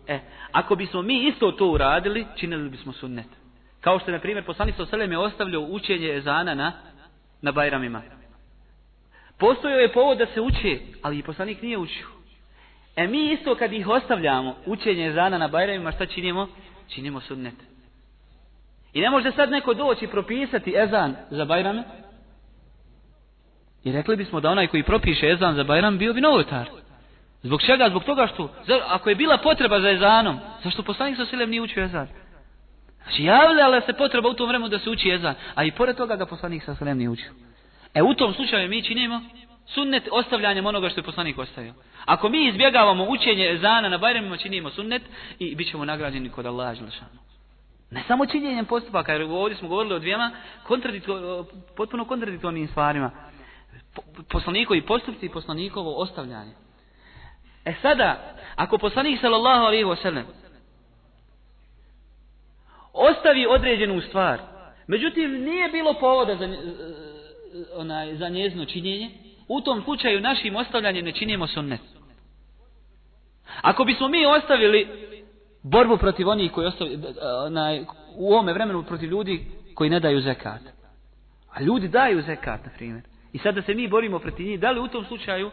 e, ako bismo mi isto to uradili, činili bismo sunnet. Kao što je, na primjer, poslanik sa je ostavljao učenje ezana na, na bajramima. Postojao je povod da se uči, ali i poslanik nije učio. E mi isto kad ih ostavljamo, učenje ezana na bajramima, šta činimo? činimo sunnet. I ne može sad neko doći propisati ezan za Bajrame. I rekli bismo da onaj koji propiše ezan za Bajram bio bi novotar. Zbog čega? Zbog toga što, ako je bila potreba za ezanom, zašto poslanik sa silem nije učio ezan? Znači javljala se potreba u tom vremenu da se uči ezan, a i pored toga ga poslanik sa silem nije učio. E u tom slučaju mi činimo sunnet ostavljanjem onoga što je poslanik ostavio. Ako mi izbjegavamo učenje ezana na Bajramima, činimo sunnet i bit ćemo nagrađeni kod Allaha Ne samo činjenjem postupaka, jer ovdje smo govorili o dvijema potpuno kontradiktornim stvarima. Poslanikovi postupci i poslanikovo ostavljanje. E sada, ako poslanik sallallahu alaihi wasallam ostavi određenu stvar, međutim nije bilo povoda za, onaj, za njezno činjenje, u tom slučaju našim ostavljanjem ne činimo sunnet. Ako bismo mi ostavili borbu protiv onih koji e, u ovome vremenu protiv ljudi koji ne daju zekat. A ljudi daju zekat, na primjer. I sada da se mi borimo protiv njih, da li u tom slučaju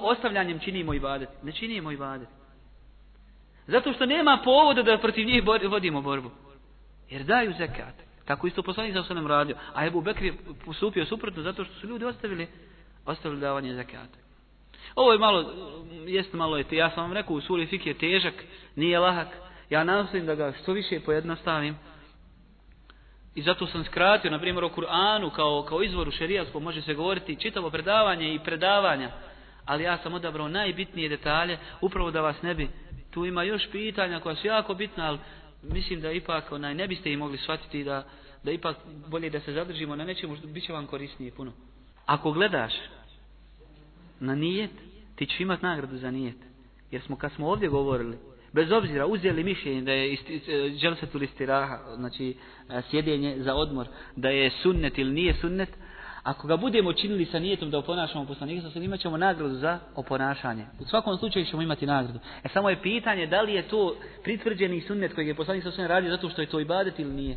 ostavljanjem činimo i badet? Ne činimo i vade. Zato što nema povoda da protiv njih vodimo borbu. Jer daju zekat. Tako isto poslanik sa osanem radio. A Ebu Bekri je postupio suprotno zato što su ljudi ostavili ostavili davanje zakata. Ovo je malo, jeste malo, ja sam vam rekao, u suri fik je težak, nije lahak. Ja nastojim da ga što više pojednostavim. I zato sam skratio, na primjer, o Kur'anu kao, kao izvoru šerijatskog može se govoriti čitavo predavanje i predavanja. Ali ja sam odabrao najbitnije detalje, upravo da vas ne bi... Tu ima još pitanja koja su jako bitna, ali mislim da ipak onaj, ne biste i mogli shvatiti da, da ipak bolje da se zadržimo na nečemu, bit će vam korisnije puno. Ako gledaš na nijet, ti ćeš imati nagradu za nijet. Jer smo kad smo ovdje govorili, bez obzira uzeli mišljenje da je listi e, raha, znači e, sjedenje za odmor, da je sunnet ili nije sunnet, ako ga budemo činili sa nijetom da oponašamo poslanika, sa imat ćemo nagradu za oponašanje. U svakom slučaju ćemo imati nagradu. E samo je pitanje da li je to pritvrđeni sunnet koji je poslanik sa radio zato što je to ibadet ili nije.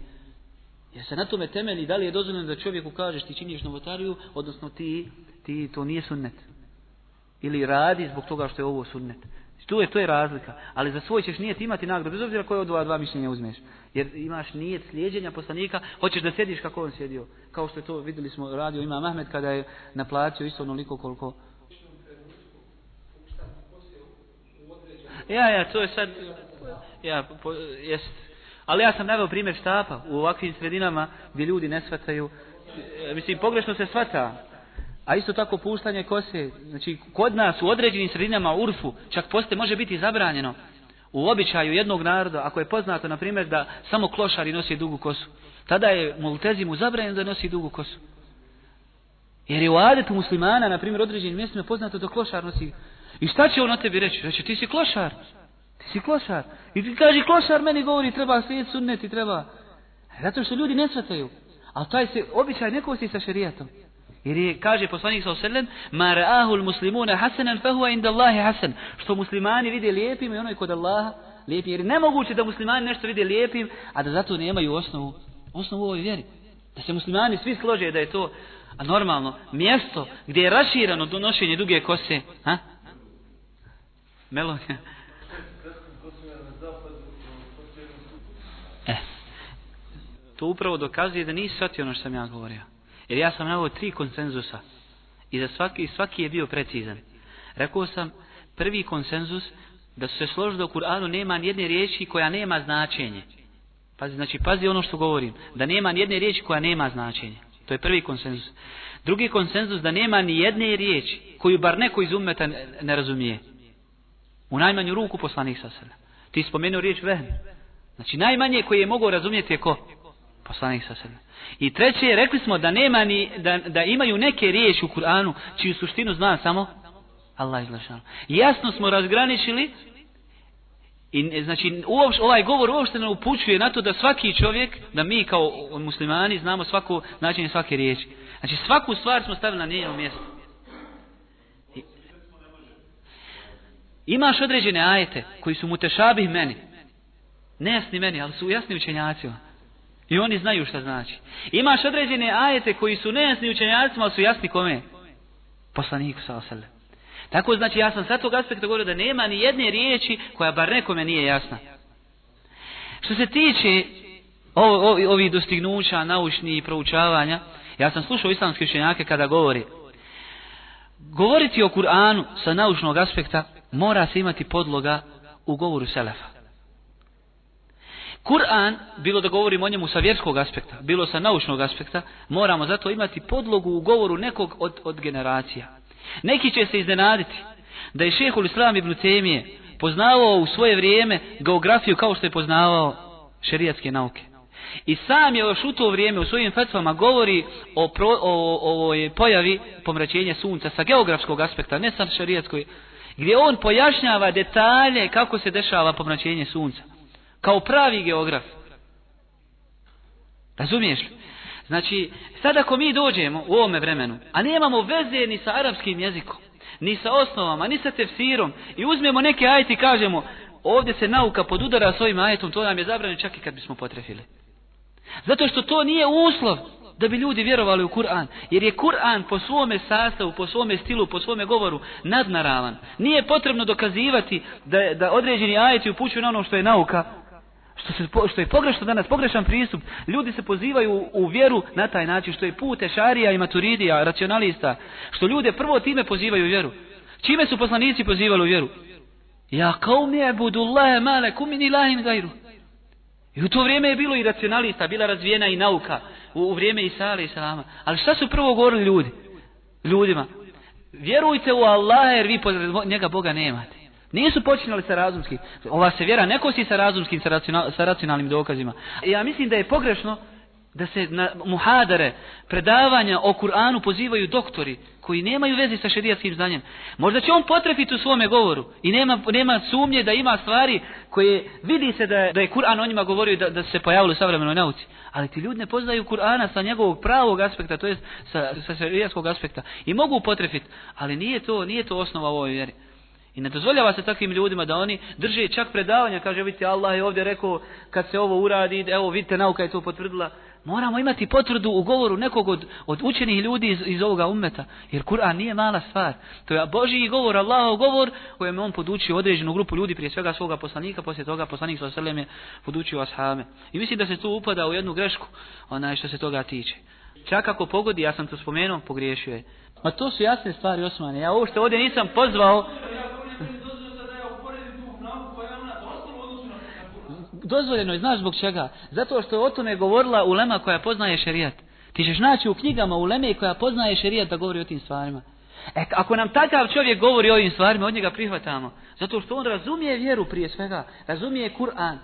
Jer se na tome temelji da li je dozvoljeno da čovjeku kažeš ti činiš novotariju, odnosno ti, ti to nije sunnet. Ili radi zbog toga što je ovo sunnet. Tu je, to je razlika. Ali za svoj ćeš nijet imati nagradu, bez obzira koje od dva, dva mišljenja uzmeš. Jer imaš nijet slijedjenja poslanika, hoćeš da sjediš kako on sjedio. Kao što je to, vidjeli smo, radio ima Ahmed kada je naplatio isto onoliko koliko... Ja, ja, to je sad... Ja, jest, ali ja sam naveo primjer štapa u ovakvim sredinama gdje ljudi ne shvataju, e, mislim pogrešno se shvata, a isto tako puštanje kose, znači kod nas u određenim sredinama urfu čak poste može biti zabranjeno. U običaju jednog naroda, ako je poznato na primjer da samo klošari nosi dugu kosu, tada je multezimu zabranjeno da nosi dugu kosu. Jer je u adetu muslimana, na primjer, određenim mjestima poznato da klošar nosi. I šta će on o tebi reći? Reći, ti si klošar. Ti si klošar. I ti kaži klošar meni govori treba slijediti sunnet i treba. Zato što ljudi ne svataju. Ali taj se običaj ne kosi sa šerijatom. Jer je, kaže poslanik sa oselem, ma ra'ahul muslimuna hasanan fahuwa inda Allahi hasan. Što muslimani vide lijepim i ono je kod Allaha lijepim. Jer je nemoguće da muslimani nešto vide lijepim, a da zato nemaju osnovu, osnovu u ovoj vjeri. Da se muslimani svi slože da je to normalno mjesto gdje je raširano donošenje duge kose. Ha? Melonija. E, to upravo dokazuje da nisi shvatio ono što sam ja govorio. Jer ja sam navio tri konsenzusa. I za svaki, svaki je bio precizan. Rekao sam, prvi konsenzus, da su se složili da u Kur'anu nema nijedne riječi koja nema značenje. Pazi, znači, pazi ono što govorim. Da nema nijedne riječi koja nema značenje. To je prvi konsenzus. Drugi konsenzus da nema ni jedne riječi koju bar neko iz umeta ne razumije. U najmanju ruku poslanih sa Ti spomenuo riječ vehn. Znači najmanje koji je mogao razumjeti je ko? Poslanik sa I treće, rekli smo da nema ni, da, da imaju neke riječi u Kur'anu čiju suštinu zna samo Allah izlašano. Jasno smo razgraničili i znači uopš, ovaj govor uopšte ne upućuje na to da svaki čovjek, da mi kao muslimani znamo svako i svake riječi. Znači svaku stvar smo stavili na njeno mjesto. imaš određene ajete koji su mutešabih meni. Nejasni meni, ali su jasni učenjacima. I oni znaju šta znači. Imaš određene ajete koji su nejasni učenjacima, ali su jasni kome? Poslaniku sa Tako znači ja sam sa tog aspekta govorio da nema ni jedne riječi koja bar nekome nije jasna. Što se tiče ovih dostignuća, naučnih i proučavanja, ja sam slušao islamske učenjake kada govori Govoriti o Kur'anu sa naučnog aspekta mora se imati podloga u govoru Selefa. Kur'an, bilo da govorimo o njemu sa vjerskog aspekta, bilo sa naučnog aspekta, moramo zato imati podlogu u govoru nekog od, od generacija. Neki će se iznenaditi da je šehul Islam ibn Temije poznavao u svoje vrijeme geografiju kao što je poznavao šerijatske nauke. I sam je još u to vrijeme u svojim fetvama govori o, o, pojavi pomračenja sunca sa geografskog aspekta, ne sa šerijatskoj, gdje on pojašnjava detalje kako se dešava pomračenje sunca. Kao pravi geograf. Razumiješ Znači, sad ako mi dođemo u ovome vremenu, a nemamo veze ni sa arapskim jezikom, ni sa osnovama, ni sa tefsirom, i uzmemo neke ajte i kažemo, ovdje se nauka podudara s ovim ajetom, to nam je zabranjeno čak i kad bismo potrefili. Zato što to nije uslov da bi ljudi vjerovali u Kur'an. Jer je Kur'an po svome sastavu, po svome stilu, po svome govoru nadnaravan. Nije potrebno dokazivati da, da određeni ajeti upućuju na ono što je nauka što, se, što je pogrešno danas, pogrešan pristup. Ljudi se pozivaju u vjeru na taj način, što je pute, šarija i Maturidija, racionalista. Što ljude prvo time pozivaju u vjeru. Čime su poslanici pozivali u vjeru? Ja kao mi je budullahe male lahim gajru. I u to vrijeme je bilo i racionalista, bila razvijena i nauka. U, u vrijeme Isale i Salama. Ali šta su prvo govorili ljudi? Ljudima. Vjerujte u Allah jer vi njega Boga nemate. Nisu počinjali sa razumski. Ova se vjera ne kosi sa razumskim, sa, racionalnim dokazima. Ja mislim da je pogrešno da se na muhadare, predavanja o Kur'anu pozivaju doktori koji nemaju veze sa šerijatskim znanjem. Možda će on potrefiti u svome govoru i nema, nema sumnje da ima stvari koje vidi se da je, da je Kur'an o njima govorio da, da se pojavili u savremenoj nauci. Ali ti ljudi ne poznaju Kur'ana sa njegovog pravog aspekta, to je sa, sa šerijatskog aspekta. I mogu potrefiti, ali nije to, nije to osnova u ovoj vjeri. I ne dozvoljava se takvim ljudima da oni drže čak predavanja, kaže vidite Allah je ovdje rekao kad se ovo uradi, evo vidite nauka je to potvrdila. Moramo imati potvrdu u govoru nekog od, od učenih ljudi iz, iz ovoga umeta, jer Kur'an nije mala stvar. To je Božiji govor, Allahov govor kojem on podučio određenu grupu ljudi, prije svega svoga poslanika, poslije toga poslanik sa je podučio ashame. I mislim da se tu upada u jednu grešku, onaj što se toga tiče. Čak ako pogodi, ja sam to spomenuo, pogriješio je. Ma to su jasne stvari, Osmane. Ja ovo što ovdje nisam pozvao, Dozvoljeno je, znaš zbog čega? Zato što je o tome govorila ulema koja poznaje šerijat. Ti ćeš naći u knjigama uleme koja poznaje šerijat da govori o tim stvarima. E, ako nam takav čovjek govori o ovim stvarima, od njega prihvatamo. Zato što on razumije vjeru prije svega, razumije Kur'an,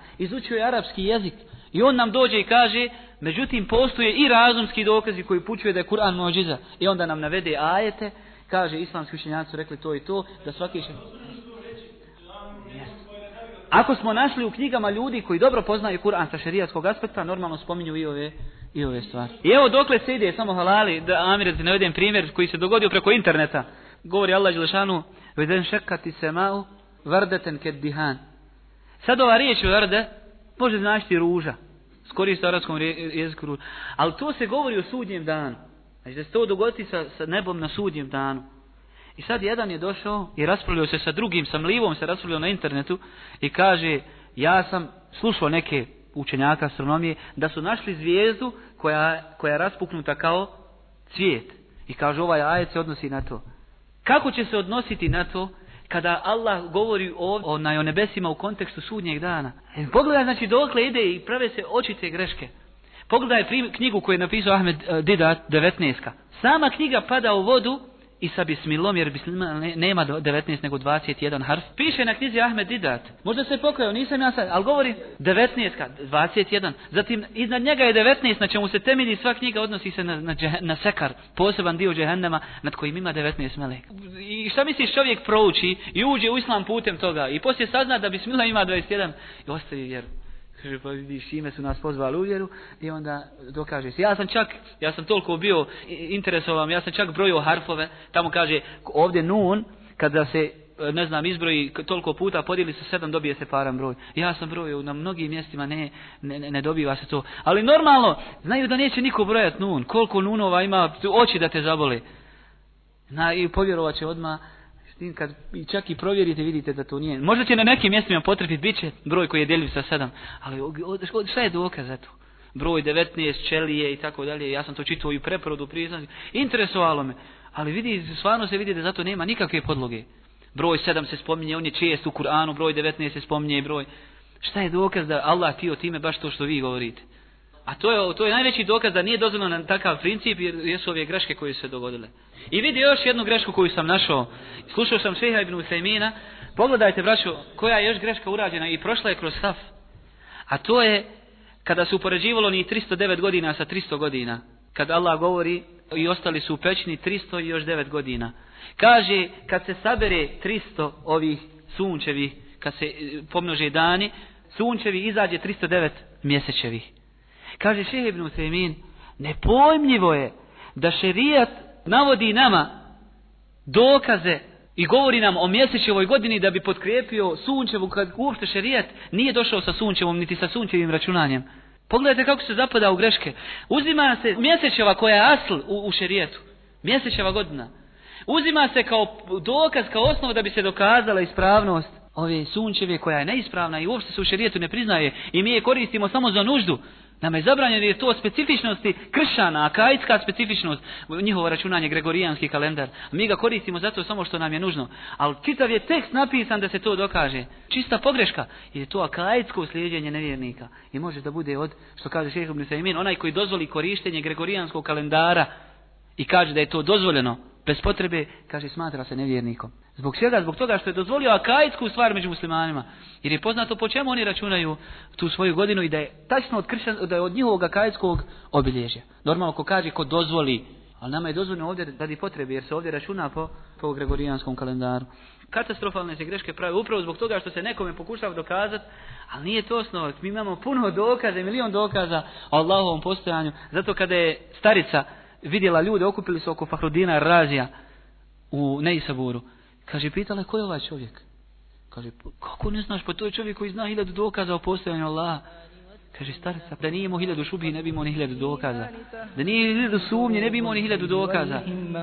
je arapski jezik. I on nam dođe i kaže, međutim postoje i razumski dokazi koji pučuje da je Kur'an mođiza. I onda nam navede ajete kaže islamski učenjaci su rekli to i to, da svaki Ako smo našli u knjigama ljudi koji dobro poznaju Kur'an sa šerijatskog aspekta, normalno spominju i ove, i ove stvari. I evo dokle se ide, samo halali, da Amir, ne primjer koji se dogodio preko interneta. Govori Allah Đelešanu, veden šekati se vrdeten dihan. Sad ova riječ vrde može značiti ruža. Skori u jeziku ruža. Ali to se govori o sudnjem danu. Znači da se to dogoditi sa, nebom na sudnjem danu. I sad jedan je došao i raspravljao se sa drugim, sa mlivom se raspravljao na internetu i kaže, ja sam slušao neke učenjaka astronomije, da su našli zvijezdu koja, koja je raspuknuta kao cvijet. I kaže, ovaj ajet se odnosi na to. Kako će se odnositi na to kada Allah govori o, o nebesima u kontekstu sudnjeg dana? E, pogledaj, znači, dokle ide i prave se očite greške. Pogledaj knjigu koju je napisao Ahmed e, Didat, 19. Sama knjiga pada u vodu i sa bismilom, jer bismila nema 19 nego 21 harf. Piše na knjizi Ahmed Didat. Možda se pokojao, nisam ja sad, ali govori 19, 21. Zatim, iznad njega je 19, na čemu se temelji sva knjiga, odnosi se na, na, na sekar, poseban dio džehendama, nad kojim ima 19 meleka. I šta misliš, čovjek prouči i uđe u islam putem toga i poslije sazna da bismila ima 21 i ostaje vjeru. Kaže, pa vidiš, ime su nas pozvali u vjeru i onda dokaže se. Ja sam čak, ja sam toliko bio interesovan, ja sam čak brojio harfove, tamo kaže, ovdje nun, kada se ne znam, izbroji toliko puta, podijeli se sedam, dobije se paran broj. Ja sam brojio, na mnogim mjestima ne, ne, ne dobiva se to. Ali normalno, znaju da neće niko brojati nun. Koliko nunova ima, oči da te zabole. Na, I povjerovat će odmah kad i čak i provjerite vidite da to nije. Možda će na nekim mjestima potrebiti Biće broj koji je djeljiv sa sedam, ali šta je dokaz za to? Broj 19, čelije i tako dalje, ja sam to čitao i u preporodu priznam, interesovalo me, ali vidi, stvarno se vidi da zato nema nikakve podloge. Broj 7 se spominje, on je čest u Kur'anu, broj 19 se spominje i broj... Šta je dokaz da Allah o time baš to što vi govorite? A to je, to je najveći dokaz da nije dozvoljeno na takav princip jer jesu ove greške koje su se dogodile. I vidi još jednu grešku koju sam našao. Slušao sam Šeha ibn Usaimina. Pogledajte, braćo, koja je još greška urađena i prošla je kroz saf. A to je kada se upoređivalo ni 309 godina sa 300 godina. Kad Allah govori i ostali su u pećni 300 i još 9 godina. Kaže, kad se sabere 300 ovih sunčevih, kad se pomnože dani, sunčevi izađe 309 mjesečevih. Kaže Šehe ibn nepojmljivo je da šerijat navodi nama dokaze i govori nam o mjesečevoj godini da bi potkrijepio sunčevu kad uopšte šerijat nije došao sa sunčevom niti sa sunčevim računanjem. Pogledajte kako se zapada u greške. Uzima se mjesečeva koja je asl u, u šerijatu. Mjesečeva godina. Uzima se kao dokaz, kao osnova da bi se dokazala ispravnost ove sunčeve koja je neispravna i uopšte se u šerijetu ne priznaje i mi je koristimo samo za nuždu. Nama je zabranjeno je to specifičnosti kršana, akajska specifičnost, njihovo računanje gregorijanski kalendar. Mi ga koristimo zato samo što nam je nužno. Ali čitav je tekst napisan da se to dokaže. Čista pogreška. Jer je to akajsko slijedjenje nevjernika. I može da bude od, što kaže šehrubni onaj koji dozvoli korištenje gregorijanskog kalendara i kaže da je to dozvoljeno, bez potrebe, kaže, smatra se nevjernikom. Zbog svega, zbog toga što je dozvolio akajsku stvar među muslimanima. Jer je poznato po čemu oni računaju tu svoju godinu i da je tačno od, da je od njihovog akajskog obilježja. Normalno ko kaže, ko dozvoli, ali nama je dozvoljeno ovdje radi potrebe, jer se ovdje računa po, po gregorijanskom kalendaru. Katastrofalne se greške prave upravo zbog toga što se nekome pokušava dokazati, ali nije to osnova. Mi imamo puno dokaza, milion dokaza o Allahovom postojanju. Zato kada je starica vidjela ljude, okupili su oko Fahrudina Razija u Neisaburu. Kaže, pitala ko je ovaj čovjek? Kaže, pa kako ne znaš, pa to je čovjek koji zna hiljadu dokaza o postojanju Allaha. Kaže, starca, da nije imao hiljadu šubi, ne bi imao ni hiljadu dokaza. Da nije hiljadu sumnje, ne bi imao ni hiljadu dokaza.